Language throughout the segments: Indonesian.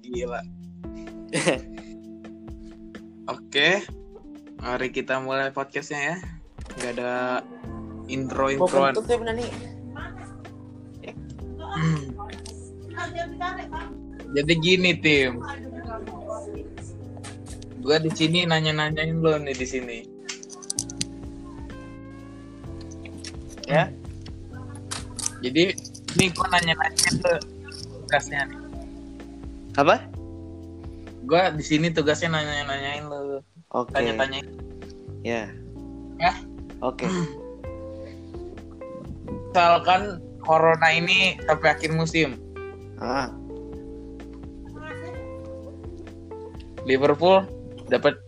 gila. Oke, mari kita mulai podcastnya ya. Gak ada intro introan. Ya nih. Jadi gini tim, gue di sini nanya-nanyain lo nih di sini. Ya. Jadi ini gue nanya-nanyain lo tugasnya. nih. Apa? Gue di sini tugasnya nanya-nanyain lo, Oke. tanya-tanyain. Ya. Ya. Oke. Misalkan corona ini sampai akhir musim, Ah, Liverpool dapat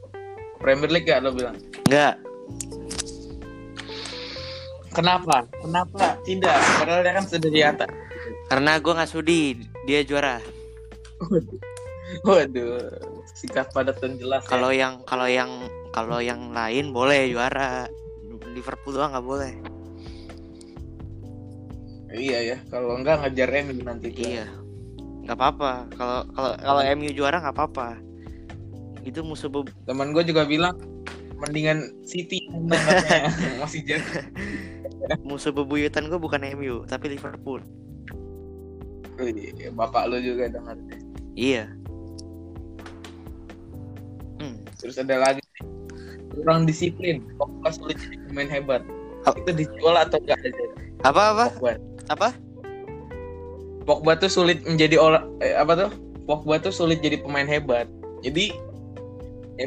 Premier League gak lo bilang? enggak. Kenapa? Kenapa tidak? Padahal dia kan sudah di atas. Karena gue nggak sudi dia juara. Waduh, sikap padat dan jelas. Kalau yang kalau yang kalau yang lain boleh juara. Liverpool doang nggak boleh. ya. Iya ya, kalau enggak ngejar MU nanti. Iya. Nggak apa-apa. Kalau kalau kalau MU juara nggak apa-apa. Itu musuh beb- Teman gue juga bilang mendingan City masih jauh. musuh bebuyutan gue bukan MU tapi Liverpool. Bapak lu juga dengar. Iya. Hmm. Terus ada lagi kurang disiplin. Pogba sulit jadi pemain hebat. Oh. Itu dijual atau enggak aja? Apa apa Pogba. apa? Pogba tuh sulit menjadi olah eh, apa tuh? Pogba tuh sulit jadi pemain hebat. Jadi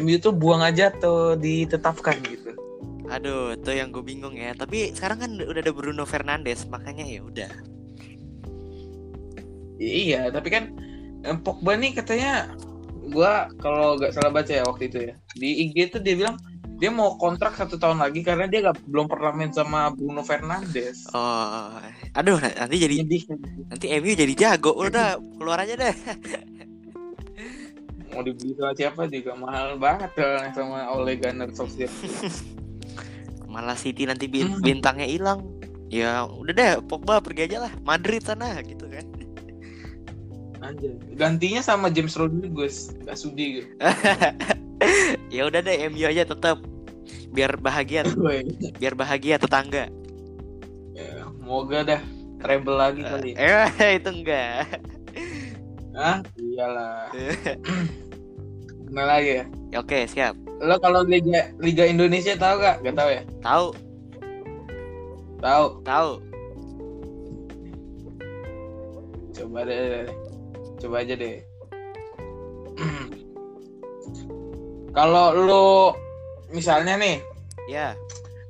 MU tuh buang aja tuh ditetapkan gitu. Aduh, tuh yang gue bingung ya. Tapi sekarang kan udah ada Bruno Fernandes, makanya ya udah. Iya, tapi kan eh, Pogba nih katanya gua kalau nggak salah baca ya waktu itu ya di IG tuh dia bilang dia mau kontrak satu tahun lagi karena dia gak, belum pernah main sama Bruno Fernandes. Oh, aduh nanti jadi Jadi nanti MU jadi jago. Udah keluar aja deh. mau dibeli sama siapa juga mahal banget sama Ole Gunnar Solskjaer. Malah City nanti Hmm. bintangnya hilang. Ya udah deh, Pogba pergi aja lah Madrid sana gitu kan. Anjir. Gantinya sama James Rodriguez, gak sudi gitu. ya udah deh MU aja tetap biar bahagia biar bahagia tetangga. ya, Moga dah treble lagi kali. Eh itu enggak. Ah, iyalah. Gimana lagi ya? Ya, Oke, siap. Lo kalau Liga Liga Indonesia tahu gak? Gak tahu ya? Tahu, Tahu. tahu. Coba deh. Coba aja deh. Kalau lo misalnya nih, Ya,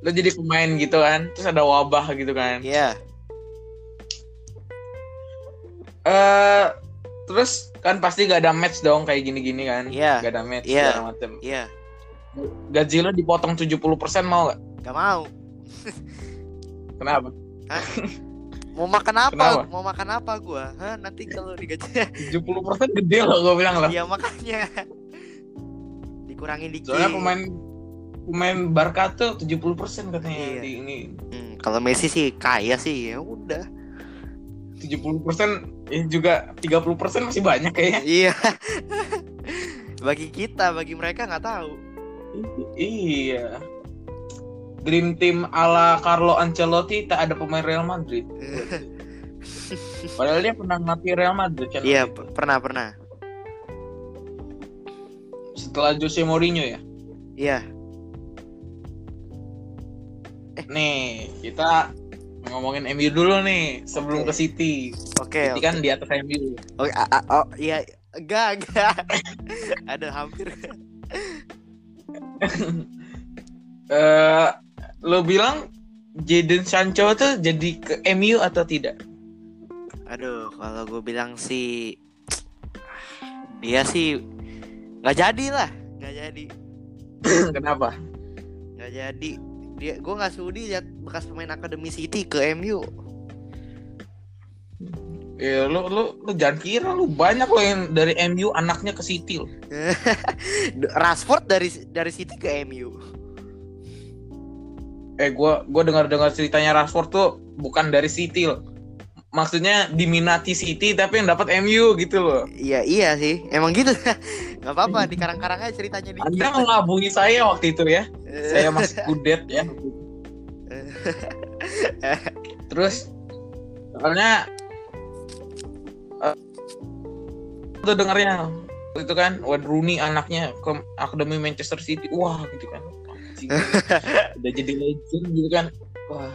lo jadi pemain gitu kan, terus ada wabah gitu kan. ya. Eh terus kan pasti gak ada match dong kayak gini-gini kan. Iya. Gak ada match Iya. segala macem. Iya, Gaji lo dipotong 70% mau gak? gak mau. Kenapa? Mau makan apa? Kenapa? Mau makan apa gua? Hah, nanti kalau digaji 70% gede loh gue bilang lah. ya makanya dikurangin dikit. Soalnya pemain pemain Barca tuh 70% katanya Iya. di ini. Hmm, kalau Messi sih kaya sih, ya udah. 70% eh juga 30% masih banyak kayaknya. Iya. bagi kita, bagi mereka nggak tahu. Iya. Dream team ala Carlo Ancelotti tak ada pemain Real Madrid. Padahal dia pernah ngelatih Real Madrid kan. Iya, p- pernah pernah. Setelah Jose Mourinho ya. Iya. Nih, kita ngomongin MU dulu nih sebelum Oke. ke City. Oke, City oke. kan di atas MU. Oke, a- a- oh iya, enggak, enggak. Ada hampir. Eh, lo bilang Jadon Sancho tuh jadi ke MU atau tidak? Aduh, kalau gue bilang sih dia sih nggak jadi lah, nggak jadi, Kenapa? nggak jadi. Dia, gue nggak sudi lihat bekas pemain akademi City ke MU. Ya lu lu lu jangan kira lu banyak lo yang dari MU anaknya ke City lo. Rashford dari dari City ke MU. Eh gua gua dengar-dengar ceritanya Rashford tuh bukan dari City lo. maksudnya diminati City tapi yang dapat MU gitu loh. Iya iya sih, emang gitu. Gak apa-apa, di karang-karang aja ceritanya di. Anda mengelabui saya waktu itu ya. Saya masih kudet ya. Terus soalnya uh, tuh dengarnya itu kan Wayne Rooney anaknya ke akademi Manchester City wah gitu kan. Udah jadi legend gitu kan wah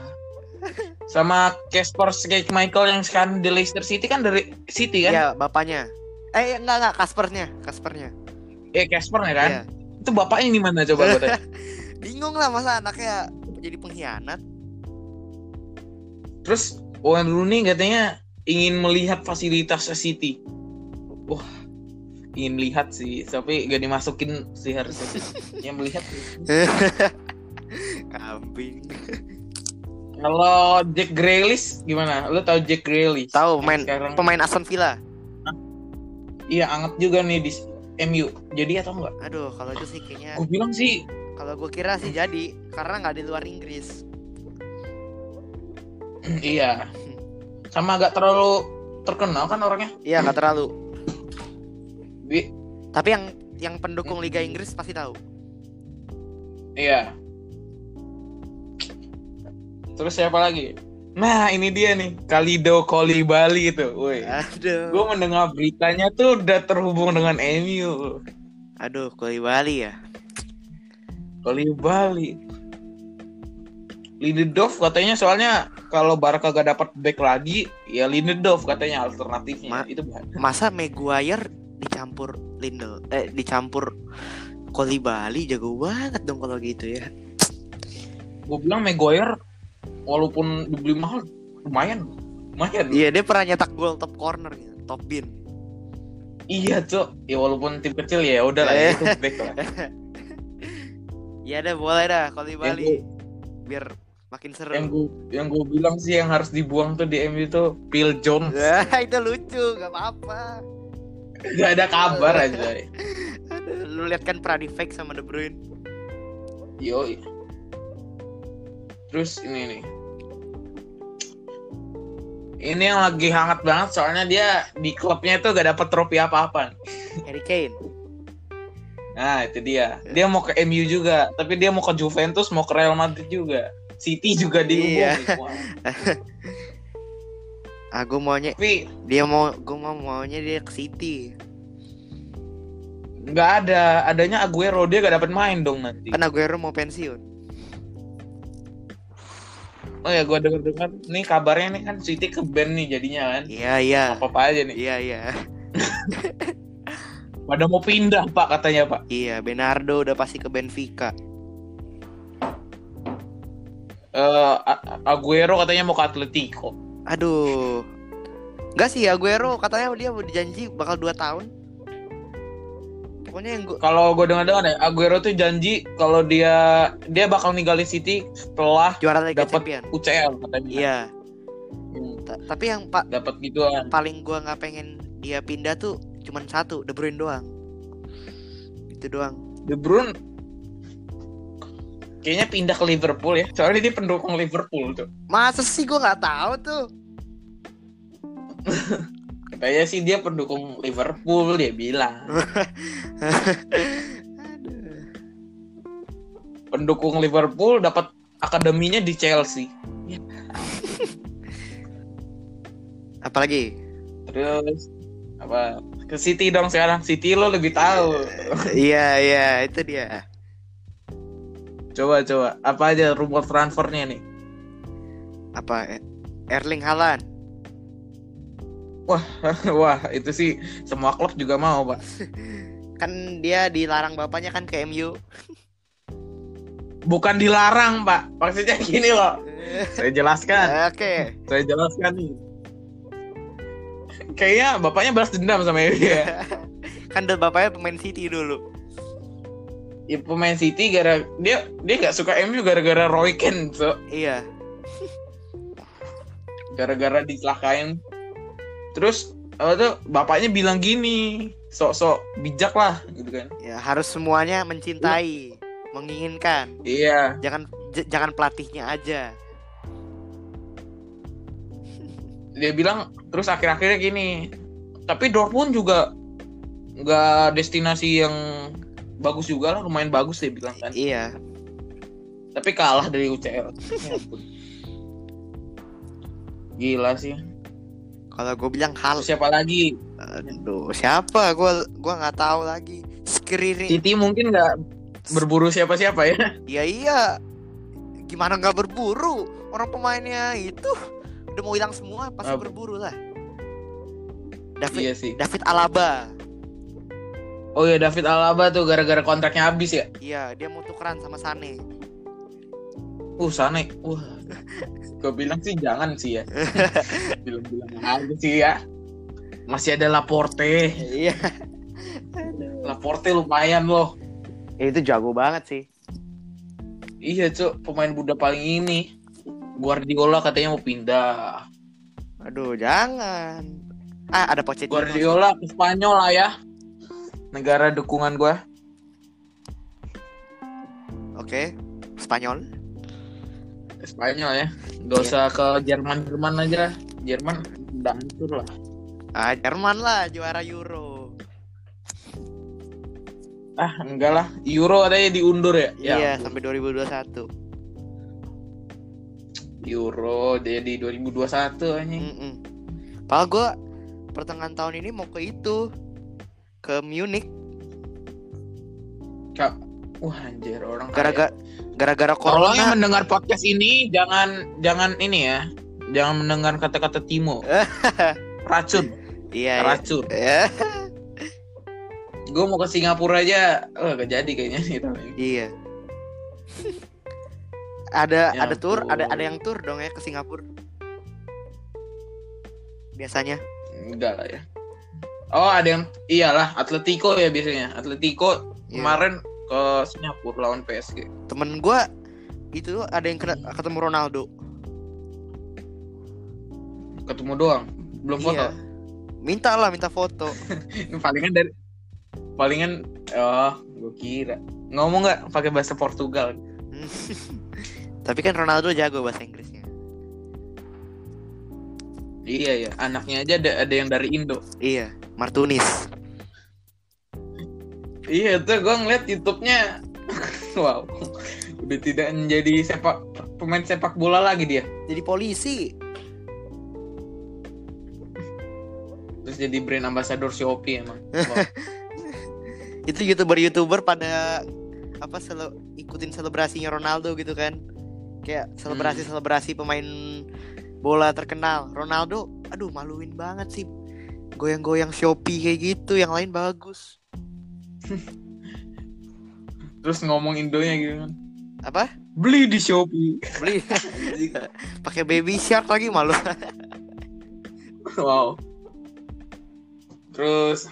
sama Casper Michael yang sekarang di Leicester City kan dari City kan Iya, bapaknya. Eh enggak enggak, Kaspernya, Kaspernya. ya Casper ya kan Iya. itu bapaknya di mana coba gue Bingung lah masa anaknya jadi pengkhianat. terus Wayne Rooney katanya ingin melihat fasilitas City wah ingin lihat sih tapi gak dimasukin sih harusnya yang melihat Kambing. Kalau Jack Grealish gimana? Lu tahu Jack Grealish? Tahu main sekarang pemain Aston Villa. iya anget juga nih di MU. Jadi atau enggak? Aduh, kalau itu sih kayaknya Gue bilang sih kalau gue kira sih jadi karena nggak di luar Inggris. iya. Sama agak terlalu terkenal kan orangnya. Iya, nggak terlalu. Bi- Tapi yang yang pendukung Liga Inggris pasti tahu. iya. Terus siapa lagi? Nah, ini dia nih, Kalido Kolibali itu. Woi. Aduh. Gue mendengar beritanya tuh udah terhubung dengan MU. Aduh, Bali ya. Kolibali. Lindelof katanya soalnya kalau Barca gak dapat back lagi, ya Lindelof katanya alternatifnya. Ma- itu bahaya. Masa Maguire dicampur Lindel eh dicampur Bali jago banget dong kalau gitu ya. gue bilang Maguire walaupun dibeli mahal lumayan lumayan Iya, dia pernah nyetak gol top corner gitu, top bin. iya cok ya walaupun tim kecil ya udah lah Eh. itu back lah Iya dah boleh dah Bali Yang gua- biar makin seru. yang gue yang gue bilang sih yang harus dibuang tuh di MU itu Phil Jones itu lucu, gak apa-apa. Gak ada kabar aja lu lihat kan Pradi fake sama De Bruyne. yo terus ini nih ini yang lagi hangat banget soalnya dia di klubnya itu gak dapet trofi apa-apa Harry Kane. Nah itu dia. Dia mau ke MU juga, tapi dia mau ke Juventus, mau ke Real Madrid juga. City juga Iya. Ah, gue maunya Tapi dia mau gue mau maunya dia ke City. nggak ada, adanya Aguero dia gak dapat main dong nanti. Kan Aguero mau pensiun. Oh ya, gua dengar-dengar nih kabarnya nih kan City ke band nih jadinya kan. Iya iya. Apa apa aja nih. Iya iya. Pada mau pindah Pak katanya Pak. Iya, Bernardo udah pasti ke Benfica. Eh A- Aguero katanya mau ke Atletico. Aduh. Enggak sih Aguero katanya dia udah janji bakal 2 tahun. Pokoknya yang gue Kalau gue dengar-dengar ya, Aguero tuh janji kalau dia dia bakal ninggalin City setelah juara Liga dapat Champion. UCL katanya. Iya. Hmm, Ta- Tapi yang pak dapat gituan. paling gua nggak pengen dia pindah tuh cuman satu, De Bruyne doang. Itu doang. De Bruyne kayaknya pindah ke Liverpool ya. Soalnya dia pendukung Liverpool tuh. Masa sih gua nggak tahu tuh. Kayaknya sih dia pendukung Liverpool dia bilang. Pendukung Liverpool dapat akademinya di Chelsea. Apalagi? Terus apa ke City dong sekarang. City lo lebih tahu. Iya iya itu dia. Coba coba apa aja rumor transfernya nih? Apa? Erling Haaland. Wah, itu sih semua klub juga mau, Pak. Kan dia dilarang bapaknya kan ke MU. Bukan dilarang, Pak. Maksudnya gini loh. Saya jelaskan. Oke. Saya jelaskan nih. Kayaknya bapaknya balas dendam sama MU ya. kan dulu bapaknya pemain City dulu. Ya pemain City gara dia dia nggak suka MU gara-gara Roy Keane so Iya. gara-gara dicelakain terus apa tuh bapaknya bilang gini sok-sok bijak lah gitu kan Ya harus semuanya mencintai, menginginkan. iya Jangan jangan pelatihnya aja. dia bilang terus akhir-akhirnya gini tapi Dortmund juga nggak destinasi yang bagus juga lah lumayan bagus dia bilang kan Iya. tapi kalah dari UCL Ya gila sih Kalau gue bilang hal, siapa lagi aduh siapa? Gue gua nggak tahu lagi. Skriri. City mungkin nggak berburu siapa-siapa ya Iya iya. Gimana nggak berburu? Orang pemainnya itu udah mau hilang semua, pasti Apa? berburu lah. David iya sih David Alaba. Oh ya David Alaba tuh gara-gara kontraknya habis ya? Iya, dia mau tukeran sama Sane. uh Sane. Wah gue bilang sih jangan sih ya. Bilang-bilang aja sih ya. Masih ada Laporte. Iya. Laporte lumayan loh. Itu jago banget sih. iya cuk. Pemain muda paling ini. Guardiola katanya mau pindah. Aduh, jangan. Ah, ada Pochettino. Guardiola ke Spanyol lah ya negara dukungan gua Oke. Spanyol. Spanyol ya gak Iya. usah ke Jerman Jerman aja Jerman udah hancur lah Ah, Jerman lah juara Euro. ah enggak lah Euro katanya diundur ya iya, ya sampai 2021. Euro dia di 2021 anjing Mm-mm. Padahal gue pertengahan tahun ini mau ke itu ke Munich Kak, wah anjir orang gara-gara gara-gara Tolong yang corona. mendengar podcast ini jangan jangan ini ya. Jangan mendengar kata-kata Timo. Racun, Iya. iya. racun. Ya. Gue mau ke Singapura aja, oh gak jadi kayaknya gitu. Iya. ada Ya ada tour, ada ada yang tour dong ya ke Singapura. Biasanya. Enggak lah ya. Oh ada yang iyalah Atletico ya biasanya. Atletico Iya. kemarin ke Singapura lawan PSG. Temen gue itu ada yang kena, ketemu Ronaldo. Ketemu doang, belum foto. Iya. Minta lah, minta foto. palingan dari palingan oh gue kira ngomong nggak pakai bahasa Portugal Tapi kan Ronaldo jago bahasa Inggrisnya. iya ya anaknya aja ada ada yang dari Indo Iya, Martunis. Iya tuh gue ngeliat YouTube-nya Wow Udah tidak menjadi sepak pemain sepak bola lagi dia Jadi polisi. Terus jadi brand ambassador Shopee emang Wow. Itu youtuber-youtuber pada apa sele ikutin selebrasinya Ronaldo gitu kan. Kayak selebrasi-selebrasi pemain bola terkenal. Ronaldo, aduh maluin banget sih. Goyang-goyang Shopee kayak gitu, yang lain bagus. Terus ngomong Indonya gitu kan Apa? Beli di Shopee Beli pakai baby shark lagi malu. Wow Terus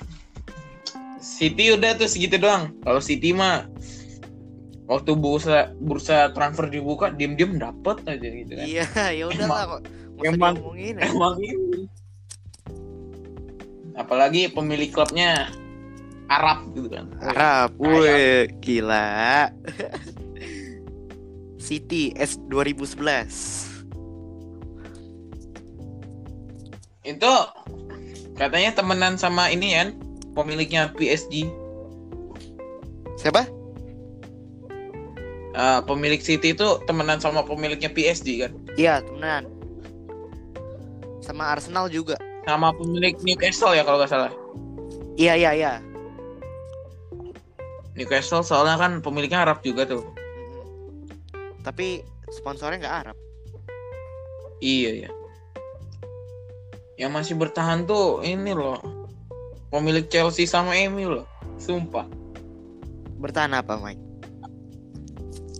City udah tuh segitu doang Kalau City mah Waktu bursa bursa transfer dibuka diem-diem dapet aja gitu kan Iya, ya udahlah kok. Nggak usah emang- diomongin. Emang ini Apalagi pemilik klubnya Arab gitu kan Arab, wih, gila. City S 2011. Itu katanya temenan sama ini kan pemiliknya PSG. Siapa? Eh, pemilik City itu temenan sama pemiliknya PSG kan. Iya, temenan. Sama Arsenal juga. Sama pemilik Newcastle ya kalau nggak salah. Iya, iya, iya. Newcastle soalnya kan pemiliknya Arab juga tuh. Mm-mm. Tapi sponsornya nggak Arab. Iya ya. Yang masih bertahan tuh ini loh. Pemilik Chelsea sama MU loh. Sumpah. Bertahan apa, Mike?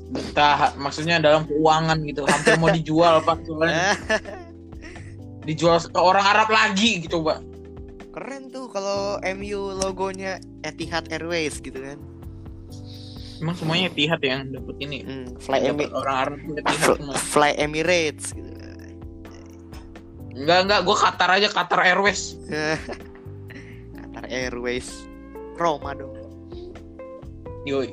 Bertahan maksudnya dalam keuangan gitu. Hampir mau dijual Pak. Soalnya dijual ke orang Arab lagi gitu, Pak. Keren tuh kalau MU logonya Etihad Airways gitu kan. Emang semuanya Etihad yang dapat ini. Hmm, Fly, Dapat Emi- orang Arab Etihad semua. Fly Emirates gitu. Enggak enggak, gue Qatar aja Qatar Airways. Qatar Airways. Roma dong. Yoi.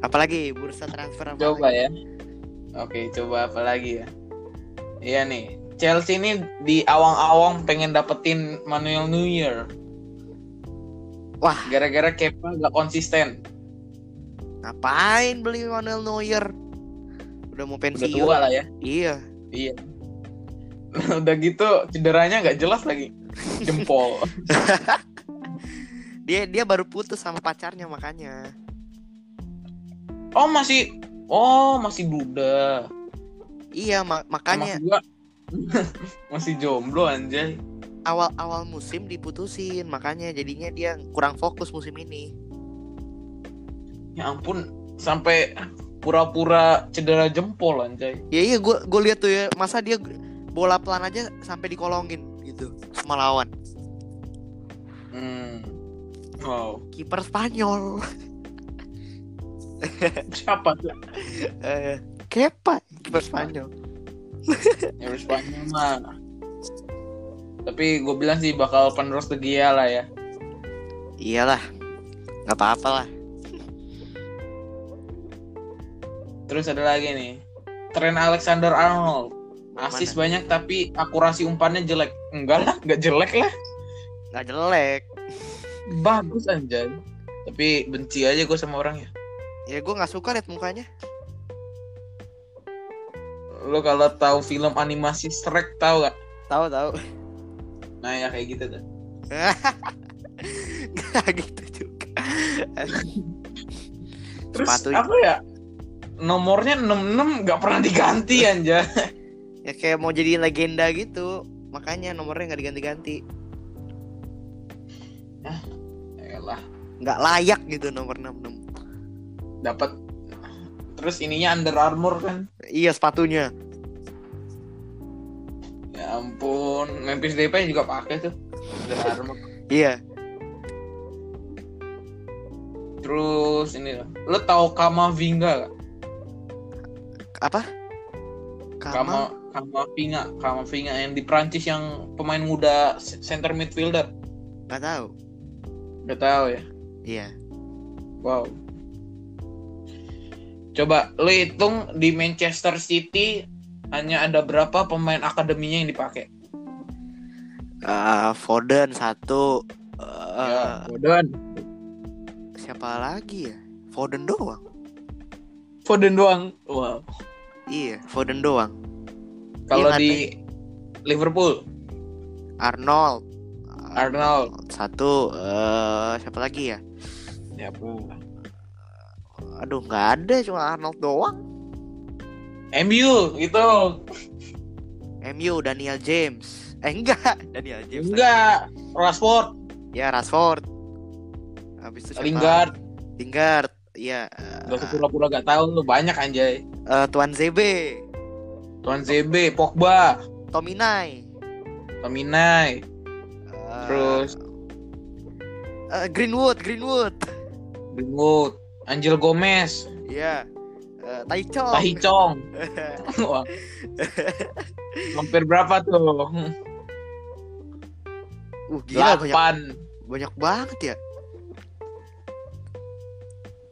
Apalagi bursa transfer apa Coba lagi? ya. Oke, coba apa lagi ya? Iya nih, Chelsea ini di awang-awang pengen dapetin Manuel Neuer Wah, gara-gara Kepa gak konsisten. ngapain beli Manuel Neuer? Udah mau Udah pensiun. tua lah ya. Iya. Iya. Udah gitu cederanya nggak jelas lagi. Jempol. Dia dia baru putus sama pacarnya makanya. Oh masih Oh masih duda. Iya, ma- makanya gua masih jomblo anjay. awal-awal musim diputusin, makanya jadinya dia kurang fokus musim ini. Ya ampun sampai pura-pura cedera jempol anjay. Ya iya gue gue lihat tuh ya masa dia bola pelan aja sampai dikolongin gitu sama lawan Hmm. Wow. kiper Spanyol Siapa tuh? Kepa kiper Spanyol Ya Spanyol mah. Tapi gue bilang sih bakal penerus De Gea lah ya. iyalah nggak apa-apa lah Terus ada lagi nih. Trent Alexander Arnold. Asis banyak tapi akurasi umpannya jelek. Enggak lah, enggak jelek lah. nggak jelek Bagus anjay. Tapi benci aja gue sama orangnya. ya gue nggak suka liat mukanya Lo kalau tahu film animasi Shrek tahu gak? tahu tahu Nah ya kayak gitu tuh. nggak gitu juga Terus Sepatunya. apa ya? Nomornya 66 gak pernah diganti anjay. ya kayak mau jadi legenda gitu makanya nomornya nggak diganti-ganti Yalah, nggak layak gitu nomor 66 dapat terus ininya Under Armour kan. iya sepatunya Ya ampun, Memphis Depay juga pakai tuh. Under Armour. iya Terus ini. Lo tahu Kamavinga gak? apa Kama Kamal Kamavinga, Kamavinga yang di Prancis yang pemain muda center midfielder. nggak tahu Gak tahu ya. iya Wow. Coba lo hitung di Manchester City hanya ada berapa pemain akademinya yang dipakai? Eh, Foden satu Eh, ya, Foden. siapa lagi ya Foden doang Foden doang. Wow. iya Foden doang Kalau Iya, di Liverpool, Arnold Arnold. satu eh siapa lagi ya Ya, aduh nggak ada cuma Arnold doang. MU itu. MU Daniel James. Eh enggak Daniel James Enggak. Rashford, ya Rashford. Habis itu siapa? Lingard. Lingard iya eh, Gak usah pura-pura gak tahu lu banyak anjay. eh, Tuan ZB Tuan ZB, Pogba, Tominay Tominay, eh, terus? eh, Greenwood Greenwood. Greenwood, Angel Gomez, iya Eh, Tai Chong. Hampir berapa tuh? uh gila banyak Delapan. banyak banget ya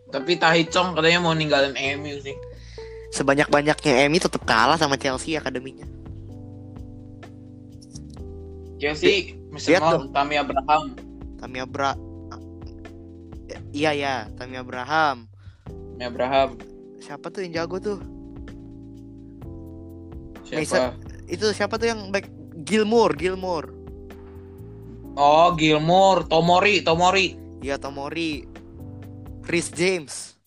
Tapi Tahi Chong katanya mau ninggalin MU sih. sebanyak banyaknya MU tetap kalah sama Chelsea akademinya Chelsea, Mason Mount, Tammy Abraham. Tammy Abra iya ya Tammy Abraham Tammy Abraham. siapa tuh yang jago tuh Siapa? itu siapa tuh yang back Gilmore Gilmore Oh, Gilmore, Tomori, Tomori. Iya Tomori Chris James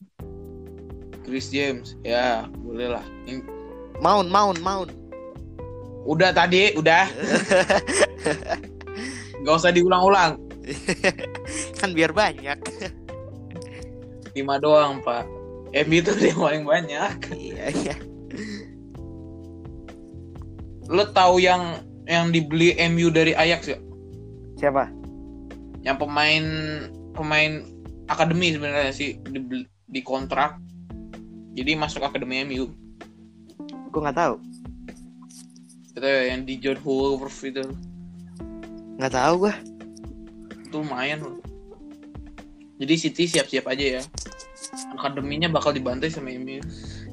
Chris James. Ya, boleh lah. Mount Mount Mount Udah tadi, udah. Gak usah diulang-ulang. kan biar banyak Lima doang, Pak. MU itu dia paling banyak. iya iya Lo tahu yang yang dibeli MU dari Ajax ya? siapa Yang pemain pemain akademi sebenarnya sih di, kontrak. Jadi masuk akademi MU. gue nggak tahu Itu yang di John Wolf itu. nggak tahu gue Itu lumayan loh. Jadi City siap-siap aja ya. Akademinya bakal dibantai sama MU.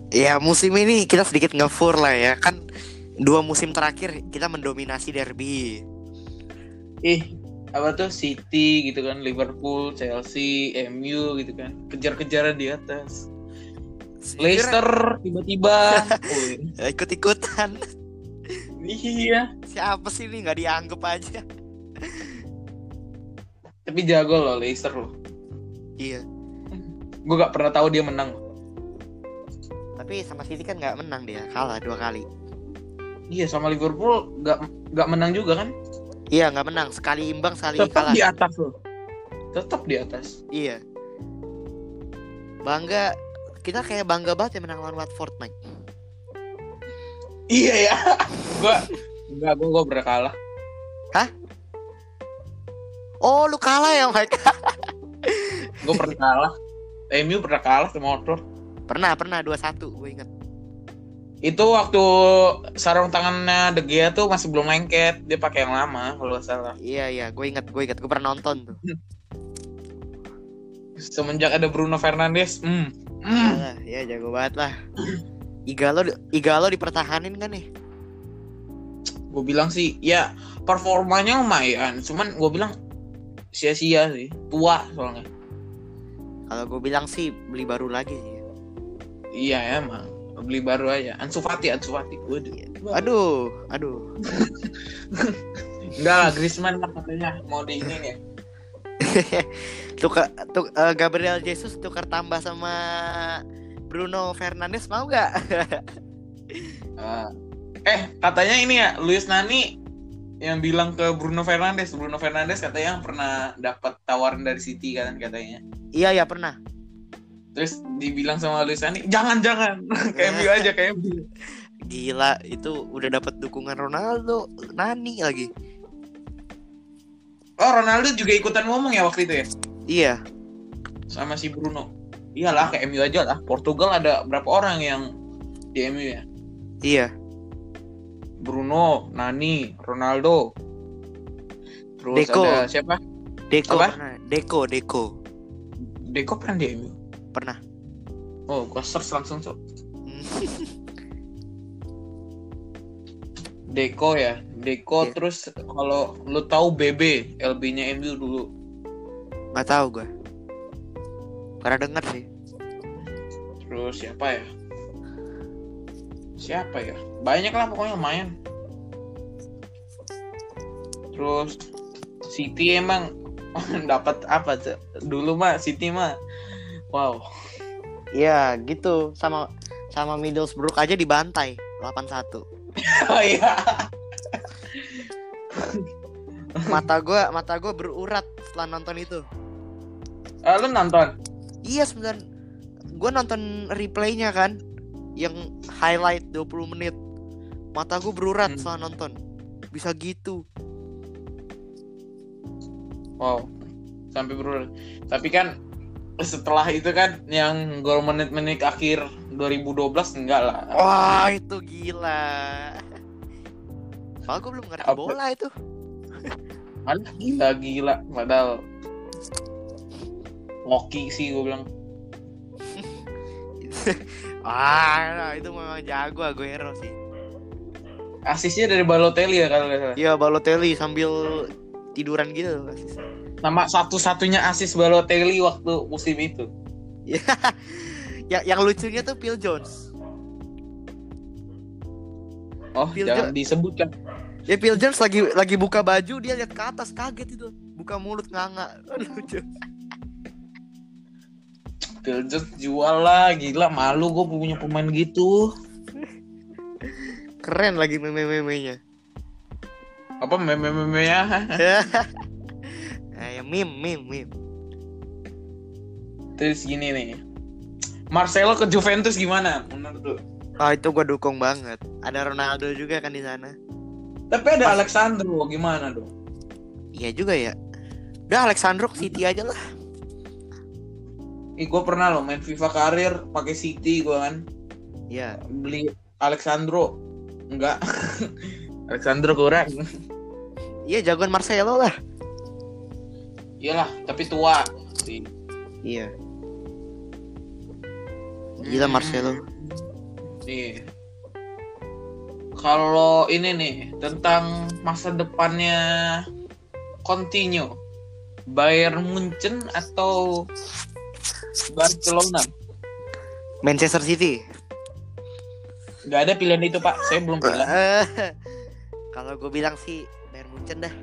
ya musim ini kita sedikit ngefur lah ya kan dua musim terakhir kita mendominasi derby. Ih, apa tuh City gitu kan, Liverpool, Chelsea, MU gitu kan. Kejar-kejaran di atas. Leicester tiba-tiba. Ikut-ikutan. iya, Siapa sih ini nggak dianggap aja? tapi jago loh Leicester loh. Iya. Gue gak pernah tahu dia menang. Tapi sama City kan nggak menang dia, kalah dua kali. Iya, sama Liverpool gak, gak menang juga kan? Iya nggak menang, sekali imbang sekali Tetap kalah. di atas loh. Tetap di atas. Iya. Bangga kita kayak bangga banget ya menang lawan Watford, Mike. Iya ya. gue Enggak, gue gue pernah kalah. Oh, lu kalah ya, Mike? Gue pernah kalah. MU pernah kalah sama Watford. pernah, pernah 2-1, gue inget. Itu waktu sarung tangannya De Gea tuh masih belum lengket. Dia pakai yang lama kalau nggak salah. Iya, iya, gue inget, gue inget, gue pernah nonton tuh. Semenjak ada Bruno Fernandes, hmm. hmm. Iya, ya jago banget lah. Igalo, Igalo dipertahanin kan nih? Gue bilang sih, ya performanya lumayan. Cuman gue bilang sia-sia sih. Tua soalnya. Kalau gue bilang sih beli baru lagi sih. Iya emang. Beli baru aja. Ansu Fati, Ansu Fati. Waduh. Aduh, aduh. Enggak lah, Griezmann lah katanya mau di ini nih. tukar tuk, eh, Gabriel Jesus tukar tambah sama Bruno Fernandes mau gak? Ah. eh, katanya ini ya, Luis Nani yang bilang ke Bruno Fernandes. Bruno Fernandes katanya yang pernah dapat tawaran dari City kan katanya. iya ya pernah. Terus dibilang sama Luis Nani, jangan jangan, kayak MU aja kayak MU. Gila itu udah dapat dukungan Ronaldo, Nani lagi. Oh Ronaldo juga ikutan ngomong ya waktu itu ya Iya. sama si Bruno. Iyalah kayak MU aja lah. Portugal ada berapa orang yang di MU ya? Iya. Bruno, Nani, Ronaldo. Terus Deco. ada siapa? Deko Apa? pernah. Deko, Deko. Deco pernah di MU. Pernah. Oh, gua search langsung so. Hmm. Deco ya, Deco Iya. terus kalau lu tahu BB, LB-nya MU dulu. Gak tahu gue. Pernah denger sih. Terus siapa ya? Siapa ya? Banyak lah pokoknya lumayan. Terus City emang dapat apa tuh? Dulu mah City mah wow. Iya gitu sama sama Middlesbrough aja dibantai 8-1. Oh iya. Mata gua mata gua berurat setelah nonton itu. Ah, lu nonton? Iya sebenarnya gue nonton replaynya kan yang highlight 20 menit. Mata gue berurat Hmm. setelah nonton. Bisa gitu. Wow. Sampai berulang. Tapi kan setelah itu kan yang gol menit-menit akhir 2012 enggak lah. Wah, itu gila. Padahal gue belum ngerti Apa? bola itu. Alah, gila gila padahal Loki sih gue bilang. ah, itu memang jago Aguero sih. Asisnya dari Balotelli ya kalau nggak salah. Iya, Balotelli sambil tiduran gitu asisnya. Nama satu-satunya asis Balotelli waktu musim itu. yang yang lucunya tuh Phil Jones. Oh, Phil jangan disebutkan. Ya Phil Jones lagi lagi buka baju dia lihat ke atas kaget itu. Buka mulut nganga. Lucu. Jones jual lah, gila malu gue punya pemain gitu. Keren lagi meme-memenya. Apa meme-meme ya? Eh, meme, meme, meme. Terus gini nih. Marcelo ke Juventus gimana menurut lu? Ah itu gue dukung banget. Ada Ronaldo juga kan di sana. Tapi ada Alexandro gimana dong? Iya juga ya. Udah Alexandro ke City aja lah. Ih, gue pernah loh main FIFA karir pakai City gue kan Iya. beli Alexandro enggak Alexandro kurang Iya jagoan Marcelo lah. iyalah tapi tua sih Iya. Gila Marcelo. Iya. kalau ini nih tentang masa depannya Coutinho, Bayern Munchen atau Barcelona? Manchester City. Gak ada pilihan itu pak, saya belum bilang. Kalau gue bilang sih Bayern Munchen dah.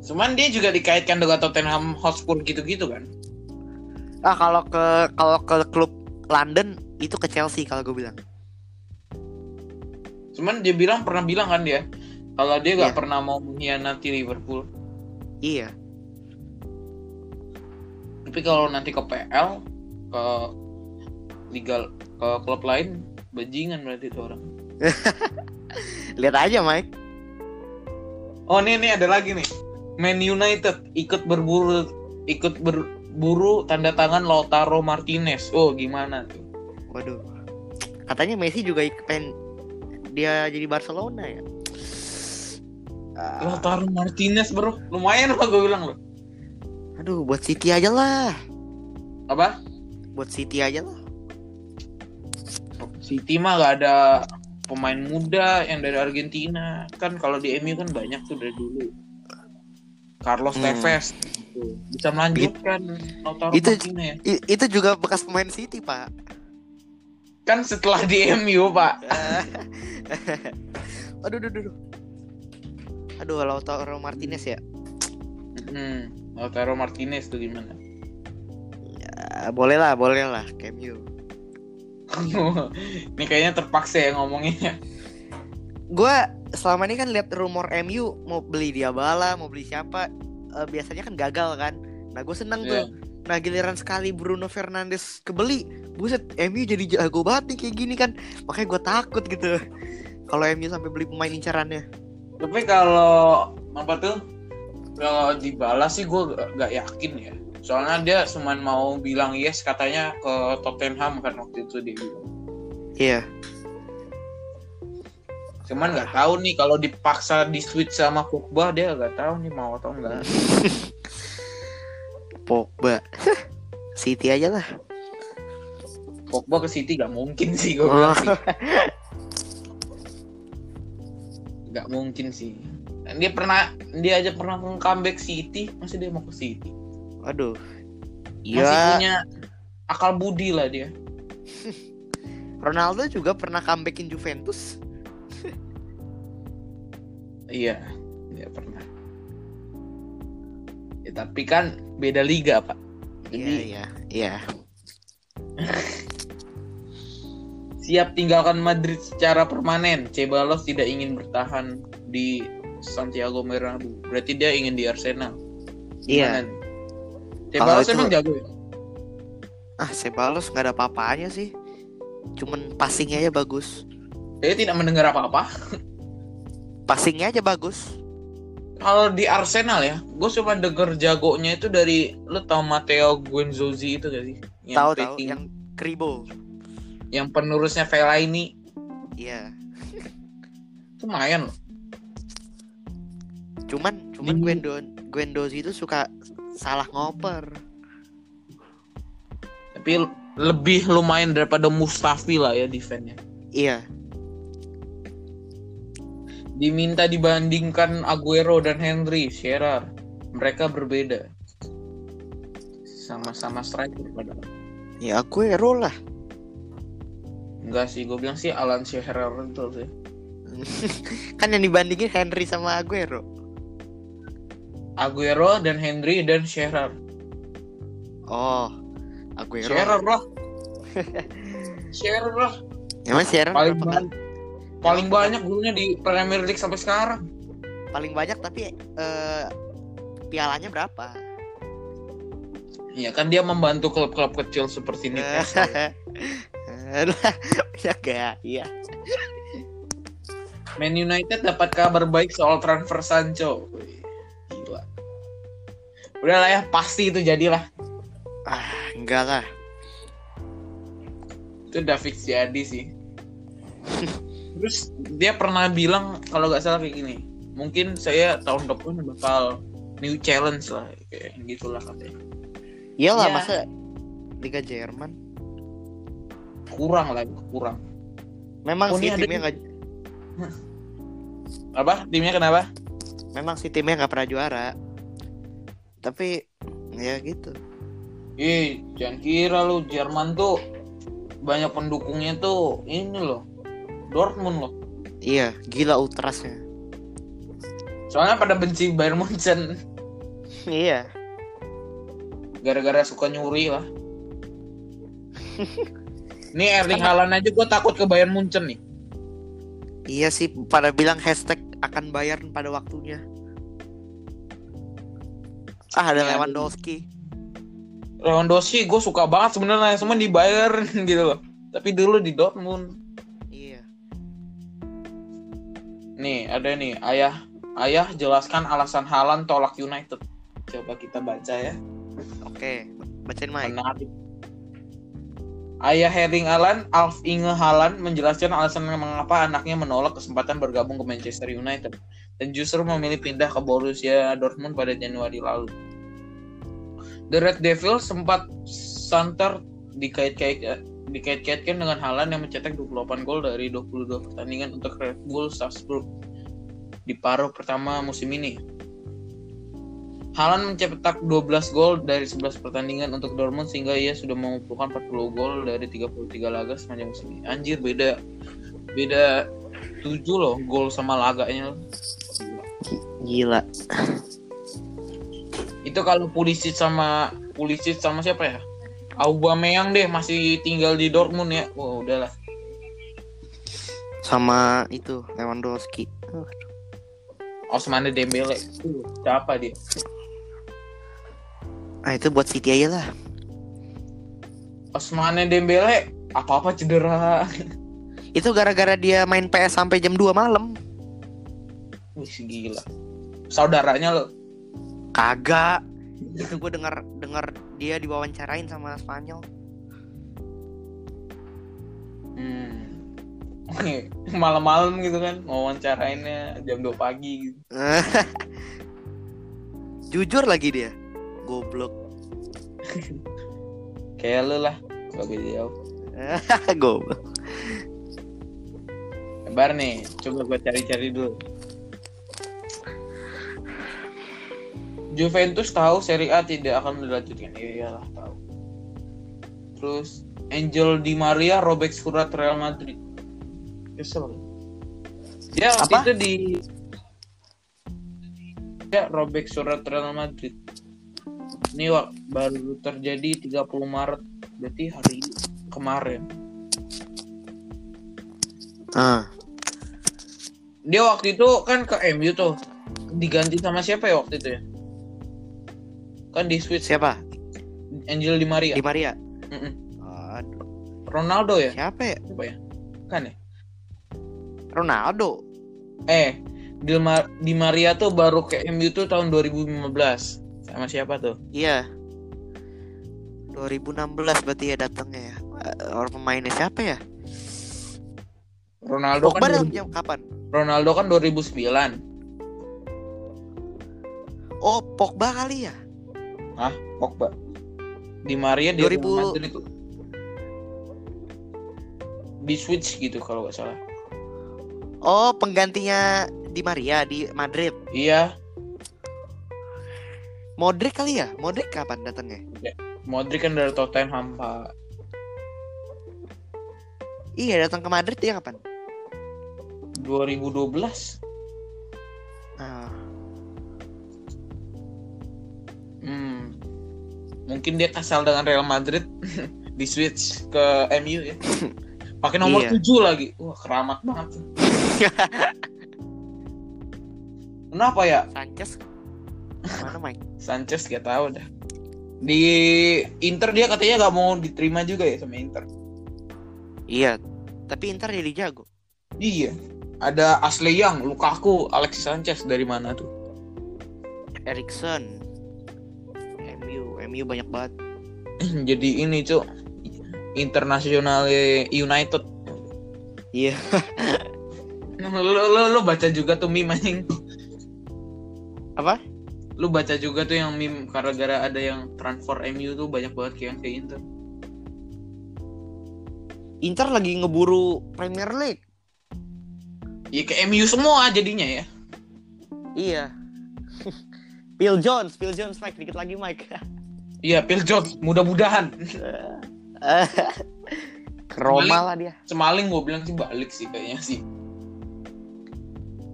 Cuman dia juga dikaitkan dengan Tottenham Hotspur gitu-gitu kan? Ah kalau ke kalau ke klub London itu ke Chelsea kalau gue bilang. Cuman dia bilang pernah bilang kan dia kalau dia nggak Iya. pernah mau mengkhianati Liverpool. Iya. Tapi kalau nanti ke PL ke liga ke klub lain bajingan berarti itu orang. Lihat aja Mike. Oh ini nih ada lagi nih. Man United ikut berburu ikut berburu tanda tangan Lautaro Martinez. Oh gimana tuh? Waduh. Katanya Messi juga pengen dia jadi Barcelona ya. Lautaro Martinez bro, lumayan apa gue bilang lo? Aduh, buat City aja lah. Apa? Buat City aja lah. City mah gak ada pemain muda yang dari Argentina kan kalau di MU kan banyak tuh dari dulu. Carlos Hmm. Tevez gitu. bisa melanjutkan Lautaro itu-. I- itu juga bekas pemain City, Pak. Kan setelah di MU pak. aduh, aduh, aduh. Aduh, Lautaro Martinez ya. Hmm, Lautaro Martinez tuh gimana? Ya, boleh lah, boleh lah, cameo. Ini kayaknya terpaksa ya ngomongnya. gue selama ini kan lihat rumor MU mau beli Diabala, mau beli siapa, eh, biasanya kan gagal kan. Nah gue seneng Iya. tuh. Nah giliran sekali Bruno Fernandes kebeli, buset MU jadi jago banget nih kayak gini kan. Makanya gue takut gitu. Kalau MU sampai beli pemain incarannya. Tapi kalau apa tuh? Kalau dibalas sih gue gak, gak yakin ya. Soalnya dia cuma mau bilang yes katanya ke Tottenham kan waktu itu dia bilang. Iya. Cuman nggak tahu nih kalau dipaksa di switch sama Pogba dia nggak tahu nih mau atau enggak. Pogba. City aja lah. Pogba ke City gak mungkin sih gue bilang sih. Gak mungkin sih. Dia pernah dia aja pernah comeback City, masih dia mau ke City. Aduh. Masih Iya. punya akal budi lah dia. Ronaldo juga pernah comebackin Juventus. Iya, dia pernah. Ya, tapi kan beda liga pak. Jadi Iya, iya, iya. siap tinggalkan Madrid secara permanen. Cebalos tidak ingin bertahan di Santiago Bernabeu. Berarti dia ingin di Arsenal. Iya. Cebalos itu- emang jago ya? Ah, Sebalos nggak ada apa-apanya sih. Cuman passingnya aja bagus. Saya tidak mendengar apa-apa. Passingnya aja bagus. Kalau di Arsenal ya, gue cuma denger jagonya itu dari lu tau Matteo Guendouzi itu gak sih? Yang Tahu tahu yang Kribo. yang penerusnya Fellaini Iya. itu lumayan loh. Cuman cuman Di- Gwendon Guendouzi itu suka salah ngoper. Tapi lebih lumayan daripada Mustafi lah ya defense-nya. Iya. Diminta dibandingkan Aguero dan Henry, Shearer. Mereka berbeda. Sama-sama striker padahal. Ya aku hero lah. Enggak sih, gue bilang sih Alan Shearer itu sih. kan yang dibandingin Henry sama Aguero. Aguero dan Henry dan Shearer. Oh, Aguero. Shearer lah. Shearer lah. Emang Shearer Paling banyak, paling banyak gurunya di Premier League sampai sekarang. paling banyak tapi eh, pialanya berapa? Iya kan dia membantu klub-klub kecil seperti Newcastle. Lah, ya gak? Iya. Man United dapat kabar baik soal transfer Sancho. Udah lah ya, pasti itu jadilah. Ah, enggak lah. Itu udah fix jadi sih. Terus dia pernah bilang kalau nggak salah kayak gini. Mungkin saya tahun depan bakal new challenge lah kayak gitulah katanya. Iyalah Ya. masa Liga Jerman. Kurang lah, kurang. Memang Oh, sih timnya nggak Apa? Timnya kenapa? Memang sih timnya nggak pernah juara. Tapi ya gitu. Ih, jangan kira lu Jerman tuh banyak pendukungnya tuh ini loh. Dortmund loh. Iya, gila ultrasnya. Soalnya pada benci Bayern Munchen Iya. gara-gara suka nyuri lah. Nih Erling Haaland aja gue takut ke Bayern Munchen nih. Iya sih, pada bilang hashtag akan bayar pada waktunya. Ah, ada Iya, Lewandowski. Lewandowski gue suka banget sebenarnya semua di Bayern gitu loh. Tapi dulu di Dortmund. Iya. Nih ada nih ayah ayah jelaskan alasan Haaland tolak United. Coba kita baca ya. Oke, bacain Mike. Menarik. Ayah Erling Haaland, Alf Inge Haaland menjelaskan alasan mengapa anaknya menolak kesempatan bergabung ke Manchester United dan justru memilih pindah ke Borussia Dortmund pada Januari lalu. The Red Devils sempat santer dikait-kait dikait-kaitkan dengan Haaland yang mencetak 28 gol dari 22 pertandingan untuk Red Bull Salzburg di paruh pertama musim ini. Haaland mencetak 12 gol dari 11 pertandingan untuk Dortmund sehingga ia sudah mengumpulkan 40 gol dari 33 laga sepanjang musim ini. Anjir beda beda 7 loh gol sama laganya. Gila. Itu kalau Pulisic sama Pulisic sama siapa ya? Aubameyang deh masih tinggal di Dortmund ya. Wah, udahlah. Sama itu Lewandowski. Osmane Dembele. Uh, siapa dia? Ah, itu buat City aja lah. Osmane Dembele apa-apa cedera. Itu gara-gara dia main PS sampai jam 2 malam. Wih, gila. Saudaranya lo. Kagak. Itu gue dengar dengar dia diwawancarain sama Spanyol. Hmm. Malam-malam gitu kan, wawancarainnya jam 2 pagi gitu. Jujur lagi dia. Goblok. Kayak lu lah, sebagai jauh. Goblok. Kabar nih, coba gue cari-cari dulu. Juventus tahu Serie A tidak akan dilanjutkan. Iya iyalah tahu. Terus Angel Di Maria robek surat Real Madrid. Kesel. Ya waktu Apa? itu di ya robek surat Real Madrid. Ini wak, baru terjadi 30 Maret. Berarti hari kemarin. Ah, Dia waktu itu kan ke MU tuh. Diganti sama siapa ya waktu itu ya? Kan di switch siapa? Angel Di Maria. Di Maria. Aduh, Ronaldo ya? siapa ya? Siapa ya? Kan ya? Ronaldo. Eh, Di, Ma- Di Maria tuh baru ke MU tuh tahun 2015. Sama siapa tuh? Iya. 2016 berarti ya datangnya ya. Orang pemainnya siapa ya? Ronaldo Pogba kan jam kapan? Ronaldo kan 2009. Oh, Pogba kali ya? Ah, Pogba. Di Maria di 2000 Real Madrid itu. Di switch gitu kalau nggak salah. Oh, penggantinya Di Maria di Madrid. Iya, Modric kali ya? Modric kapan datangnya? Modric kan dari Tottenham, Pak. Iya, datang ke Madrid dia kapan? 2012. Ah, Hmm. Mungkin dia kasal dengan Real Madrid di switch ke MU ya. Pakai nomor Iya. 7 lagi. Wah, keramat banget. Kenapa ya? Sanchez. Mana Mike? Sanchez gak tahu dah. Di Inter dia katanya gak mau diterima juga ya sama Inter. Iya, tapi Inter jadi jago. Iya. Ada Ashley Young, Lukaku, Alexis Sanchez dari mana tuh? Erikson. MU, banyak banget. Jadi ini, Cuk. Internasional United. Iya. Lu, lu, lu baca juga tuh meme anjing. Apa? Lu baca juga tuh yang meme gara-gara ada yang transfer MU tuh banyak banget kayak yang ke Inter. Inter lagi ngeburu Premier League. Ya ke MU semua jadinya ya. Iya. Phil Jones, Phil Jones Mike dikit lagi Mike. Iya, Phil Jones, mudah-mudahan. Ke Roma lah dia. Semaling gue bilang sih balik sih kayaknya sih.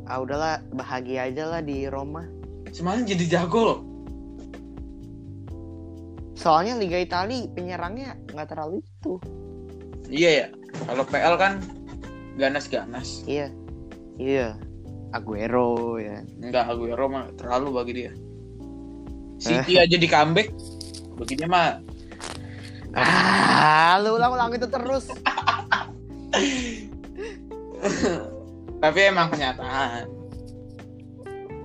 Ah udahlah bahagia aja lah di Roma. Semaling jadi jago loh. Soalnya Liga Italia penyerangnya nggak terlalu itu. Iya ya. Kalau PL kan ganas-ganas. Iya. Iya. Aguero ya. Enggak, Aguero mah terlalu bagi dia. City aja di comeback. Bagi dia mah Ah, lu ulang-ulang itu terus. tapi emang kenyataan.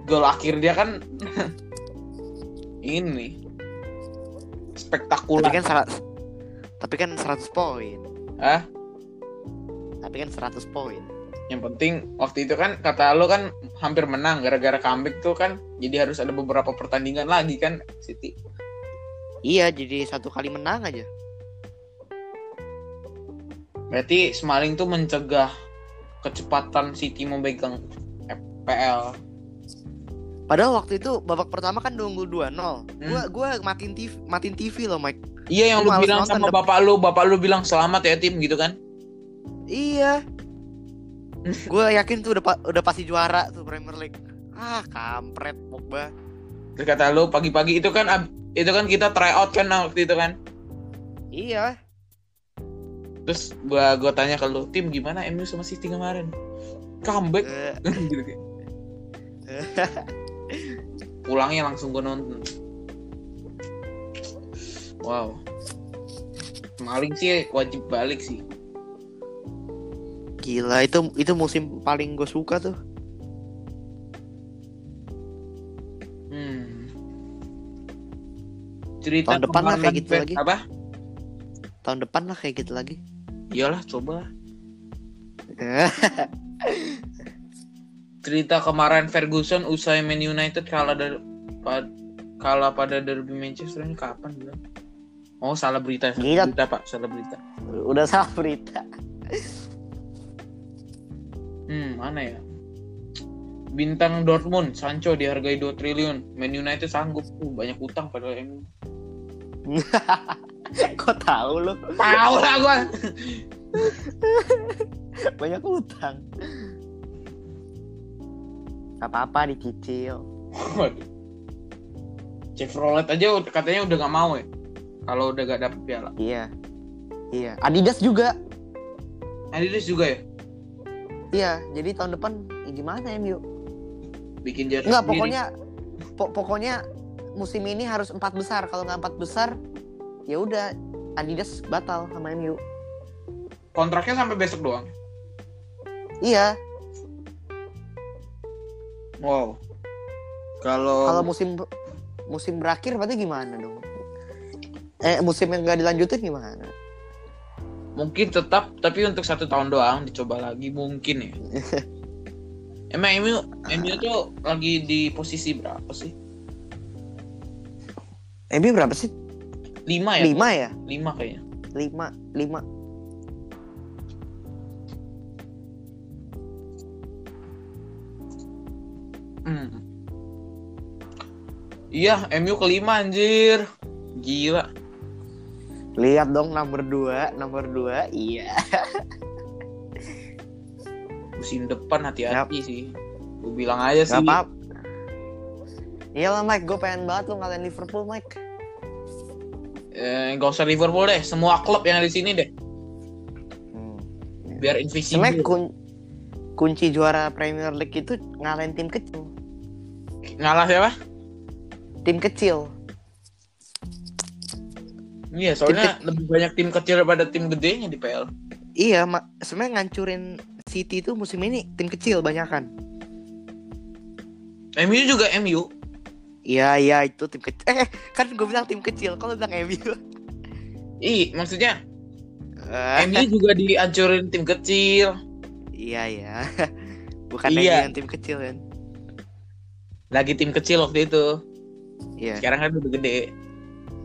Gol akhir dia kan ini Tapi spektakuler. kan serat, tapi kan 100 poin. Ah, Tapi kan 100 poin. yang penting waktu itu kan kata lo kan hampir menang gara-gara comeback tuh kan jadi harus ada beberapa pertandingan lagi kan City. Iya, jadi satu kali menang aja. Berarti Smalling tuh mencegah kecepatan City memegang PL. Padahal waktu itu babak pertama kan udah unggul 2-0. Hmm. Gua gua matiin TV, matiin TV loh, Mike. Iya yang Lu bilang sama bapak lu, bapak lu bilang selamat ya tim gitu kan? Iya. Gue yakin tuh udah pa- udah pasti juara tuh Premier League. Ah, kampret Pogba. Terus kata lu pagi-pagi itu kan ab- itu kan kita try out kan waktu itu kan? Iya. Terus gua gua tanya ke lu, tim gimana MU sama City kemarin? Comeback Eh, gitu kan. Pulangnya langsung gua nonton. Wow. Maling sih wajib balik sih. Gila itu itu musim paling gue suka tuh. Cerita Tahun depan lah kayak gitu lagi. Apa? Tahun depan lah kayak gitu lagi. Iyalah, coba. cerita kemarin Ferguson usai Man United kalah dari pa- kalah pada derby Manchester ini kapan bilang? Oh salah berita, salah Gila. berita pak, salah berita. udah salah berita. Hmm mana ya? Bintang Dortmund, Sancho dihargai 2 triliun. Man United sanggup, uh, banyak utang pada MU. Kok tahu lu? Tahu lah gua. Banyak utang. Gak apa-apa dicicil. Waduh. Chevrolet aja katanya udah gak mau ya. Kalau udah gak dapet piala. Iya. Iya. Adidas juga. Adidas juga ya Iya. Jadi tahun depan ya gimana MU? Bikin jersey Enggak, sendiri. pokoknya po- pokoknya musim ini harus empat besar. Kalau nggak empat besar, ya udah Adidas batal sama MU. kontraknya sampai besok doang. Iya, Wow. Kalau kalau musim musim berakhir berarti gimana dong? Eh musim yang nggak dilanjutin gimana? mungkin tetap tapi untuk satu tahun doang dicoba lagi mungkin ya. Emang MU MU tuh lagi di posisi berapa sih? MU berapa sih? Lima ya? Lima ya? Lima kayaknya. Lima, lima. Hmm. Iya, MU kelima anjir. Gila. Lihat dong nomor dua, nomor dua, iya. Musim depan hati-hati sih. Gue bilang aja sih. Gak apa. Iyalah Mike, gue pengen banget lu ngalahin Liverpool Mike. Eh, gak usah Liverpool deh, semua klub yang ada di sini deh. Hmm. Biar invisible. kun- kunci juara Premier League itu ngalahin tim kecil. Ngalah siapa? Tim kecil. Iya, soalnya lebih banyak tim kecil daripada tim gedenya di PL. Iya, mak sebenarnya ngancurin City itu musim ini tim kecil banyakan. MU juga MU. Iya, iya itu tim kecil. Eh, kan gue bilang tim kecil, kalau bilang MU. Ih, maksudnya Eh, MU juga dihancurin tim kecil. iya, iya. Bukan Iya. MU yang tim kecil kan. Lagi tim kecil waktu itu. Iya. Sekarang kan udah gede.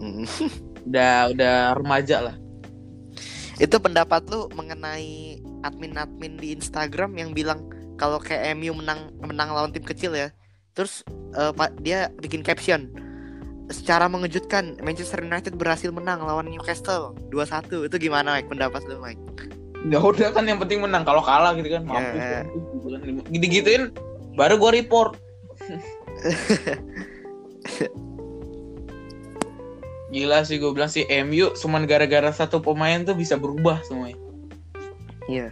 Hmm. Udah udah remaja lah. Itu pendapat lu mengenai admin-admin di Instagram yang bilang kalau kayak MU menang menang lawan tim kecil ya terus pak dia bikin caption secara mengejutkan Manchester United berhasil menang lawan Newcastle 2-1 itu gimana Mike pendapat lu Mike ya udah kan yang penting menang kalau kalah gitu kan mampus Ya. gitu kan. gitu-gituin baru gua report Gila sih gue bilang sih MU cuman gara-gara satu pemain tuh bisa berubah semuanya. Iya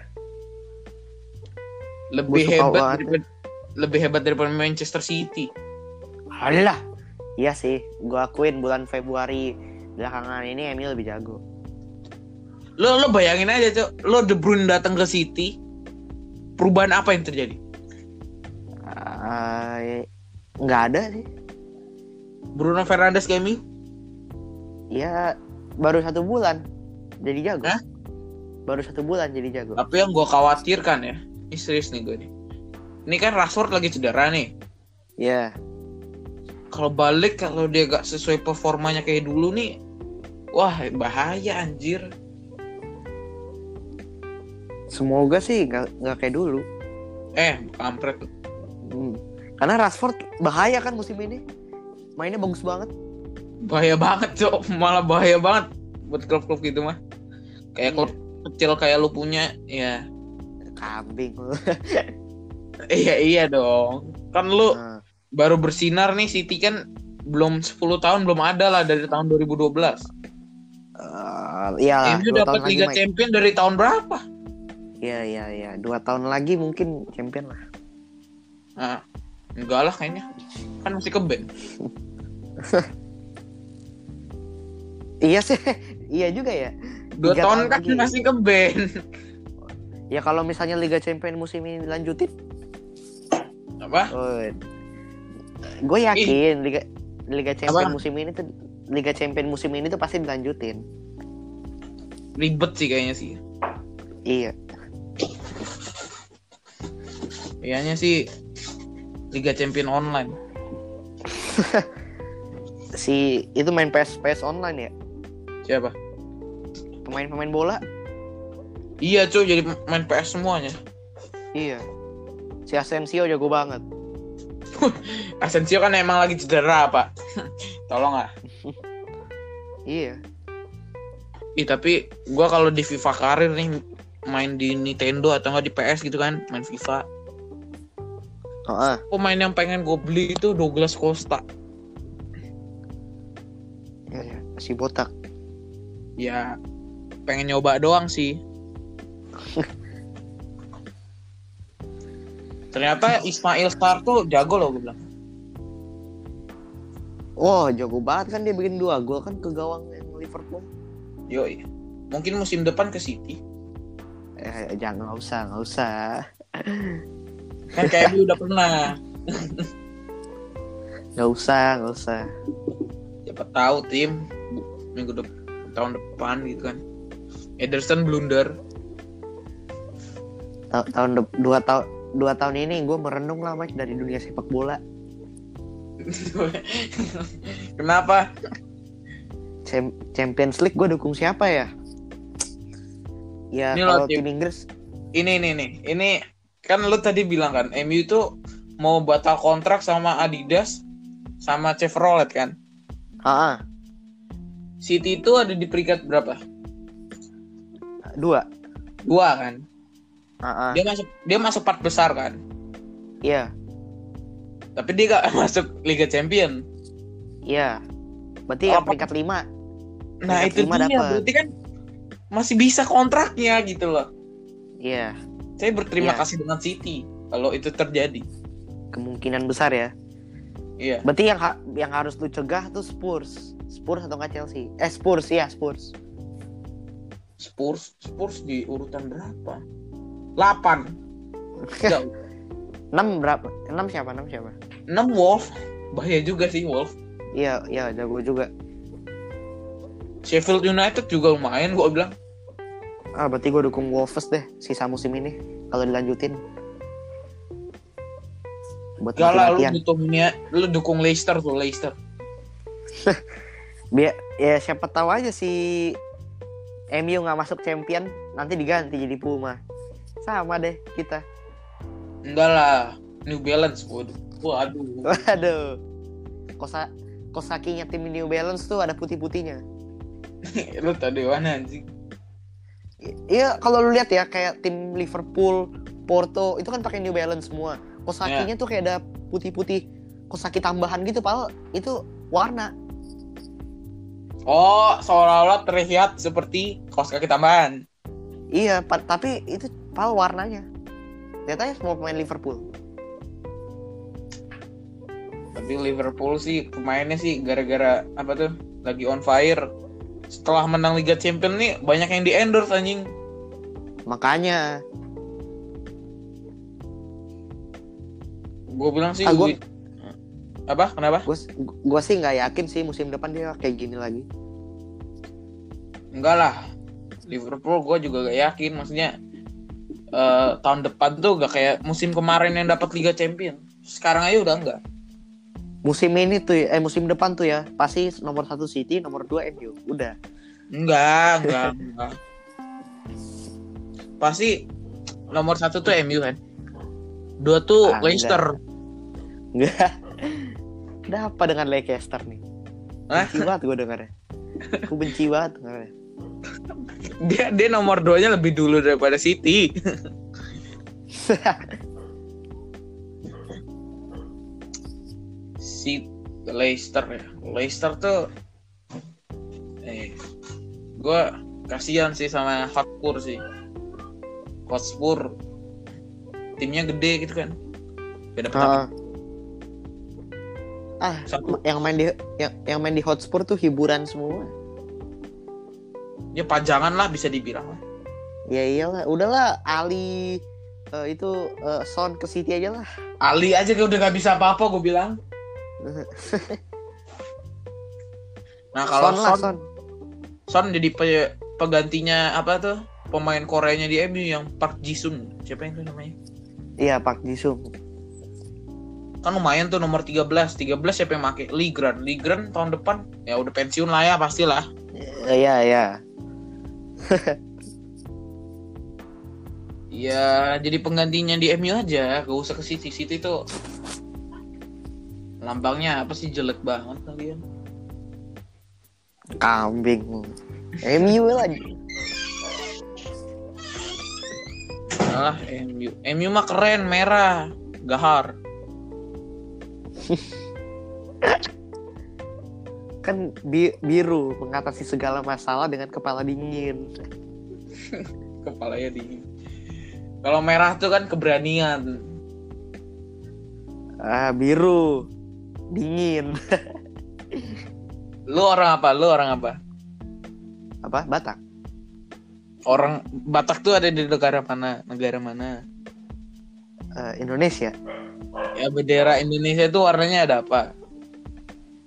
Lebih Gua suka hebat daripada, lebih hebat daripada Manchester City. Alah iya sih gua akuin bulan Februari belakangan ini MU lebih jago Lo lo bayangin aja, Cok. Lo De Bruyne datang ke City. Perubahan apa yang terjadi? Nggak ada sih Bruno Fernandes ke MU? ya baru satu bulan jadi jago Hah? Baru satu bulan jadi jago Tapi yang gue khawatirkan ya, ini serius nih gue nih. Ini kan Rashford lagi cedera nih. ya Kalau balik kalau dia gak sesuai performanya kayak dulu nih, wah bahaya anjir. semoga sih nggak nggak kayak dulu Eh, kampret. Hmm. karena Rashford bahaya kan musim ini mainnya bagus banget Bahaya banget, Cok. Malah bahaya banget buat klub-klub gitu mah. Kayak klub kecil kayak lu punya, ya. kambing lu. Iya iya dong. Kan lu Nah, baru bersinar nih City kan belum 10 tahun belum ada lah dari tahun 2012. eh, iya MU dua dapat lagi Liga Mike. Champion dari tahun berapa? Iya iya iya dua tahun lagi mungkin champion lah. Nah, enggak lah kayaknya. Kan masih ke band. Iya sih, iya juga ya. Dua tahun kan lagi. masih ke band. Ya kalau misalnya Liga Champion musim ini dilanjutin, Apa? oh, gue yakin Liga Liga Champion Apa? musim ini tuh Liga Champion musim ini tuh pasti dilanjutin. Ribet sih kayaknya sih. Iya. Kayaknya sih Liga Champion online. Si itu main PS PS online ya. Siapa? Pemain-pemain bola. Iya cuy jadi main PS semuanya. Iya. Si Asensio jago banget. Asensio kan emang lagi cedera pak. Tolong ah. Iya. Ih tapi gua kalau di FIFA karir nih main di Nintendo atau enggak di PS gitu kan main FIFA. Oh, ah. Pemain yang pengen gue beli itu Douglas Costa. Iya, iya. Si botak. Ya pengen nyoba doang sih. Ternyata Ismail Star tuh jago loh gue bilang. Wah, jago banget kan dia bikin dua gol kan ke gawang Liverpool. Yoi. Mungkin musim depan ke City. Eh, jangan nggak usah, nggak usah. Kan kayak udah pernah. Nggak usah, nggak usah. Siapa tahu tim minggu depan tahun depan gitu kan. Ederson blunder. Ta- tahun dua tahun dua tahun ini gue merenung lah Mike dari dunia sepak bola. Kenapa? Cham- Champions League gue dukung siapa ya? Ya Ini kalau tim. Inggris, Ini nih nih. Ini kan lu tadi bilang kan MU itu mau batal kontrak sama Adidas sama Chevrolet kan. ah, City itu ada di peringkat berapa? Dua, Dua kan. ah, Dia masuk dia masuk empat besar kan. iya, Tapi dia gak masuk Liga Champion. iya. Berarti Oh, yang peringkat lima, Nah Peringkat itu lima dia. dapet. Berarti kan masih bisa kontraknya gitu loh. iya. Saya berterima Iya. kasih dengan City kalau itu terjadi. Kemungkinan besar ya. Iya. Berarti yang ha- yang harus lu cegah tuh Spurs, Spurs atau nggak Chelsea? Eh Spurs ya Spurs. Spurs Spurs di urutan berapa? 8. Jauh. 6 berapa? 6 siapa? 6 siapa? 6 Wolf. Bahaya juga sih Wolf. Iya, iya jago juga. Sheffield United juga lumayan gua bilang. Ah, berarti gue dukung Wolves deh sisa musim ini kalau dilanjutin. Buat Gak lah lu latihan. dukung ini, lu dukung Leicester tuh Leicester. Biar ya siapa tahu aja si MU nggak masuk champion nanti diganti jadi Puma. Sama deh kita. Enggak lah, New Balance. Waduh. Waduh. Waduh. Kosa kosakinya tim New Balance tuh ada putih-putihnya. Lu tadi mana anjing? Iya, kalau lu lihat ya kayak tim Liverpool, Porto itu kan pakai New Balance semua. Kosakinya tuh kayak ada putih-putih kosaki tambahan gitu, padahal itu warna. Oh, seolah-olah terlihat seperti kaos kaki tambahan. Iya, pa- tapi itu padahal warnanya. Lihat aja semua pemain Liverpool. Tapi Liverpool sih pemainnya sih gara-gara apa tuh lagi on fire. Setelah menang Liga Champions nih banyak yang di endorse anjing. Makanya Gue bilang sih Ah, gua- Wi- apa? Kenapa? gue gue sih nggak yakin sih musim depan dia kayak gini lagi. Enggak lah. Liverpool gue juga gak yakin maksudnya eh, tahun depan tuh gak kayak musim kemarin yang dapat Liga Champions. Sekarang aja udah enggak. Musim ini tuh, ya- eh musim depan tuh ya pasti nomor satu City, nomor dua MU. Udah. Enggak, enggak, enggak. Pasti nomor satu tuh MU kan. Dua tuh Ah, enggak. Leicester. Enggak. Ada apa dengan Leicester nih? Hah? Benci banget gue dengarnya. Gue benci banget dengarnya. Dia dia nomor 2-nya lebih dulu daripada City. si Leicester ya. Leicester tuh eh gue kasihan sih sama Hotspur sih. Hotspur timnya gede gitu kan. Beda Ah. Ah, Satu. yang main di yang, yang main di Hotspur tuh hiburan semua. Ya pajangan lah bisa dibilang. lah. Ya iyalah, udahlah Ali eh, itu eh, Son ke City aja lah. Ali aja udah gak bisa apa-apa gue bilang. Nah kalau Son Son, Son. Son jadi pe- penggantinya apa tuh pemain Koreanya di MU yang Park Ji-sun. Siapa yang itu namanya? Iya Pak Jisung. Kan lumayan tuh nomor 13. 13 siapa yang pakai? Ligran. Ligran tahun depan ya udah pensiun lah ya pastilah. Iya iya. Ya jadi penggantinya di MU aja, gak usah ke City. City tuh lambangnya apa sih jelek banget kalian. Kambing. MU lagi. Alah MU. MU mah keren, merah, gahar. Kan bi- biru mengatasi segala masalah dengan kepala dingin. Kepalanya dingin. Kalau merah tuh kan keberanian. Ah, biru. Dingin. Lu orang apa? Lu orang apa? Apa? Batak. Orang Batak tuh ada di negara mana? Negara mana? Eh, Indonesia. Ya bendera Indonesia tuh warnanya ada apa?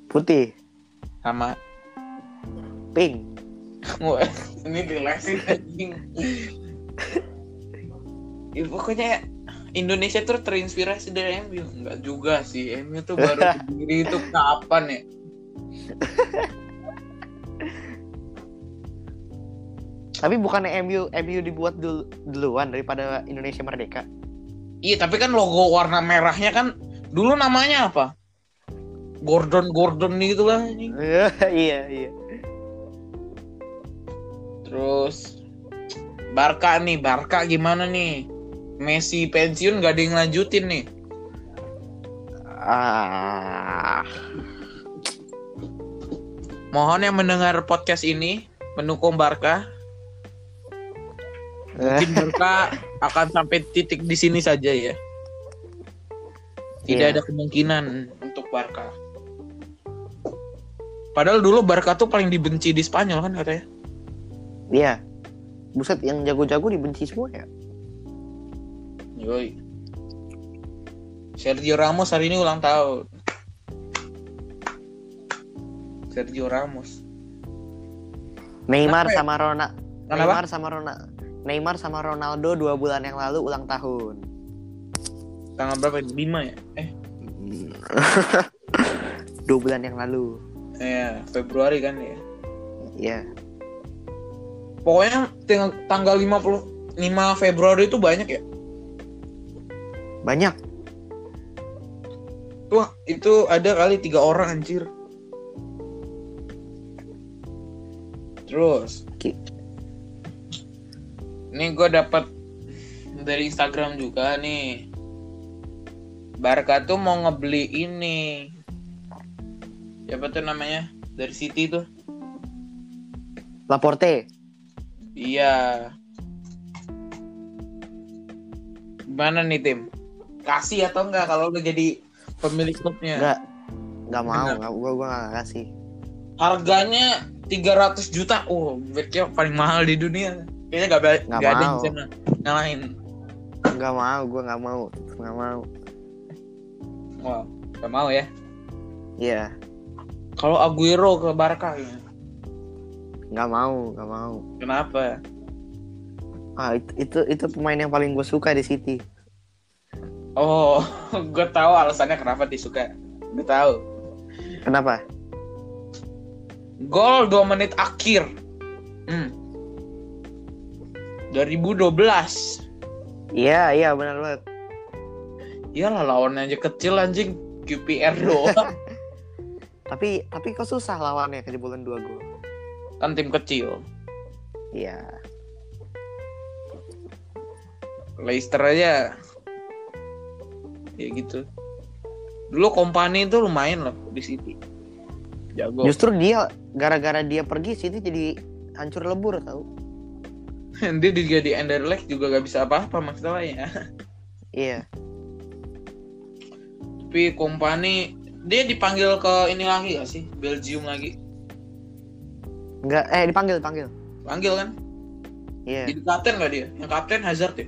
Putih. Sama Pink. Wah, ini dilesin anjing. ya, pokoknya Indonesia tuh terinspirasi dari MU. Enggak juga sih. MU tuh baru berdiri itu kapan ya? Tapi bukannya MU MU dibuat dulu, duluan daripada Indonesia merdeka? Iya, tapi kan logo warna merahnya kan dulu namanya apa? Gordon Gordon gitu lah anjing. iya, iya. Terus Barca nih, Barca gimana nih? Messi pensiun gak ada yang lanjutin nih. Ah. Mohon yang mendengar podcast ini mendukung Barca. Mungkin Barca akan sampai titik di sini saja ya. Tidak Iya. ada kemungkinan untuk Barca. Padahal dulu Barca tuh paling dibenci di Spanyol kan katanya. Iya. Buset yang jago-jago dibenci semua ya. Yoi. Sergio Ramos hari ini ulang tahun. Sergio Ramos. Neymar Kenapa ya? sama Ronaldo. Kenapa? Neymar sama Ronaldo. Neymar sama Ronaldo dua bulan yang lalu ulang tahun. Tanggal berapa? 5 ya? Eh, dua bulan yang lalu. ya Februari kan ya. Iya. Pokoknya tanggal 50 5 Februari itu banyak ya. Banyak. Wah, itu ada kali tiga orang anjir. Terus, ini gue dapat dari Instagram juga nih. Barca tuh mau ngebeli ini. Siapa tuh namanya? Dari City tuh. Laporte. Iya. Gimana nih tim? Kasih atau enggak kalau udah jadi pemilik klubnya? Enggak. Enggak mau, enggak gua gua enggak kasih. Harganya 300 juta. Oh, backnya paling mahal di dunia. Kayaknya gak, Nggak nggak ada yang bisa ng- ngalahin. Enggak mau, gua enggak mau. Enggak mau. Wow, gak mau ya. Iya, Kalau Aguero ke Barca ya. enggak mau, enggak mau. Kenapa? Ah, itu itu, itu pemain yang paling gue suka di City. Oh, gue tahu alasannya kenapa disuka. Gue tahu. Kenapa? Gol 2 menit akhir. Hmm. 2012. Iya, iya benar banget. Iyalah lawannya aja kecil anjing. QPR doang. Tapi tapi kok susah lawannya kejebolan dua gol. kan tim kecil. Iya. Leicester aja. Ya gitu. Dulu kompani itu lumayan loh di City. Jago. Justru dia gara-gara dia pergi City jadi hancur lebur tau. Dia juga di juga gak bisa apa-apa masalahnya. Iya. Tapi kompani dia dipanggil ke ini lagi gak sih? Belgium lagi. Enggak eh dipanggil dipanggil. Panggil kan? Iya. Jadi kapten gak dia? Yang kapten Hazard ya?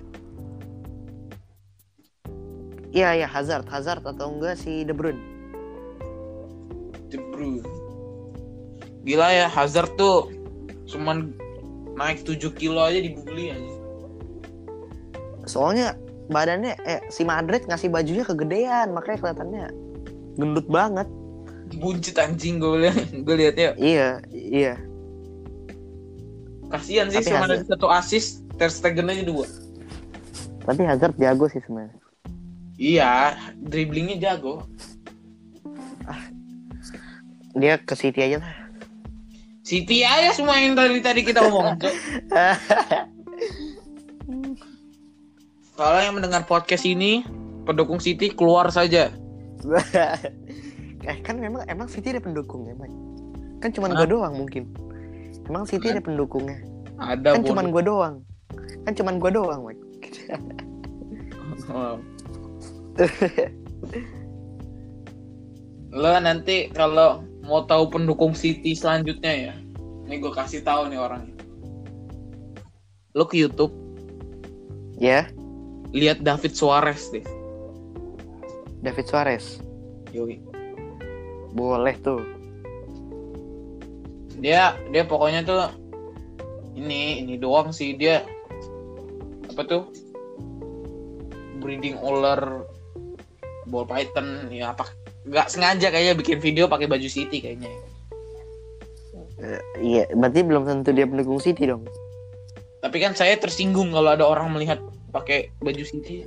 Iya iya Hazard, Hazard atau enggak si De Bruyne. De Bruyne. Gila ya Hazard tuh cuman naik 7 kilo aja dibully aja. Soalnya badannya eh si Madrid ngasih bajunya kegedean makanya kelihatannya gendut banget. Buncit anjing gue liat, gue liatnya. Iya, iya. Kasihan sih cuma ada satu assist, Ter Stegen aja dua. Tapi Hazard jago sih sebenarnya. Iya, dribblingnya jago. Dia ke City aja lah. City aja semua yang tadi tadi kita omong. Cok. Kalau yang mendengar podcast ini, pendukung City keluar saja. eh, kan memang emang City ada pendukungnya, Mike. Kan cuman Hah? gue doang mungkin. Emang City ada pendukungnya. Ada Kan cuman bodoh. gue doang. Kan cuman gue doang, Mike. Wow. Lo nanti kalau mau tahu pendukung City selanjutnya ya, ini gue kasih tahu nih orangnya. Lo ke YouTube, ya, lihat David Suarez deh. David Suarez. Yoi. Boleh tuh. Dia dia pokoknya tuh ini ini doang sih dia apa tuh breeding ular ball python ya apa nggak sengaja kayaknya bikin video pakai baju City kayaknya Eh, iya, berarti belum tentu dia pendukung City dong. tapi kan saya tersinggung kalau ada orang melihat pakai baju City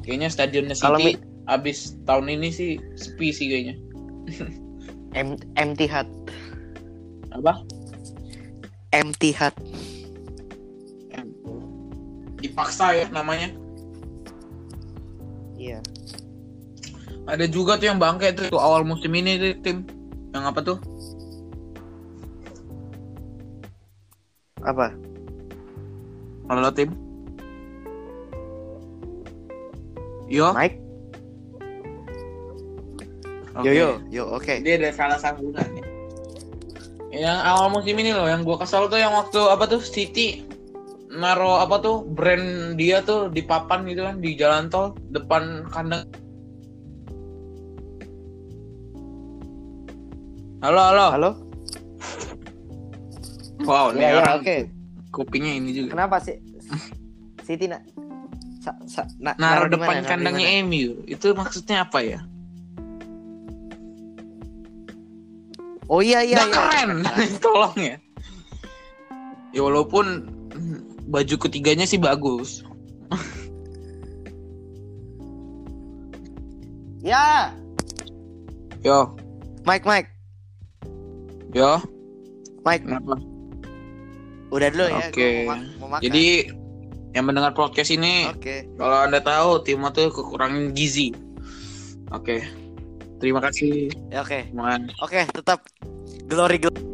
kayaknya stadionnya Kalau City abis tahun ini sih sepi sih kayaknya M empty Hut. apa Empty Hut. dipaksa ya namanya Iya. Ada juga tuh yang bangke tuh, tuh awal musim ini tuh, tim yang apa tuh Apa? Halo tim. Yo. Mike? Oke. Yo yo, yo, oke. Dia ada salah sambungan ya. Yang awal musim ini loh, yang gua kesal tuh yang waktu apa tuh City naro apa tuh brand dia tuh di papan gitu kan di jalan tol depan kandang. Halo, halo. Halo. Wow, ini ya, ya, oke. okay. kupingnya ini juga. Kenapa sih? Siti nak sa, sa, na, naruh, naruh depan di mana, kandangnya naruh MU. Itu maksudnya apa ya? Oh iya iya. Nah, iya. keren, tolong ya. Ya walaupun baju ketiganya sih bagus. ya. Yo. Mike Mike yo, Mike. kenapa? Udah dulu ya. Oke. gua mau, ma- mau makan. Jadi yang mendengar podcast ini, Oke. kalau anda tahu Timo tuh kekurangan gizi. Oke, terima kasih. Ya, Oke. teman. Oke, tetap glory glory.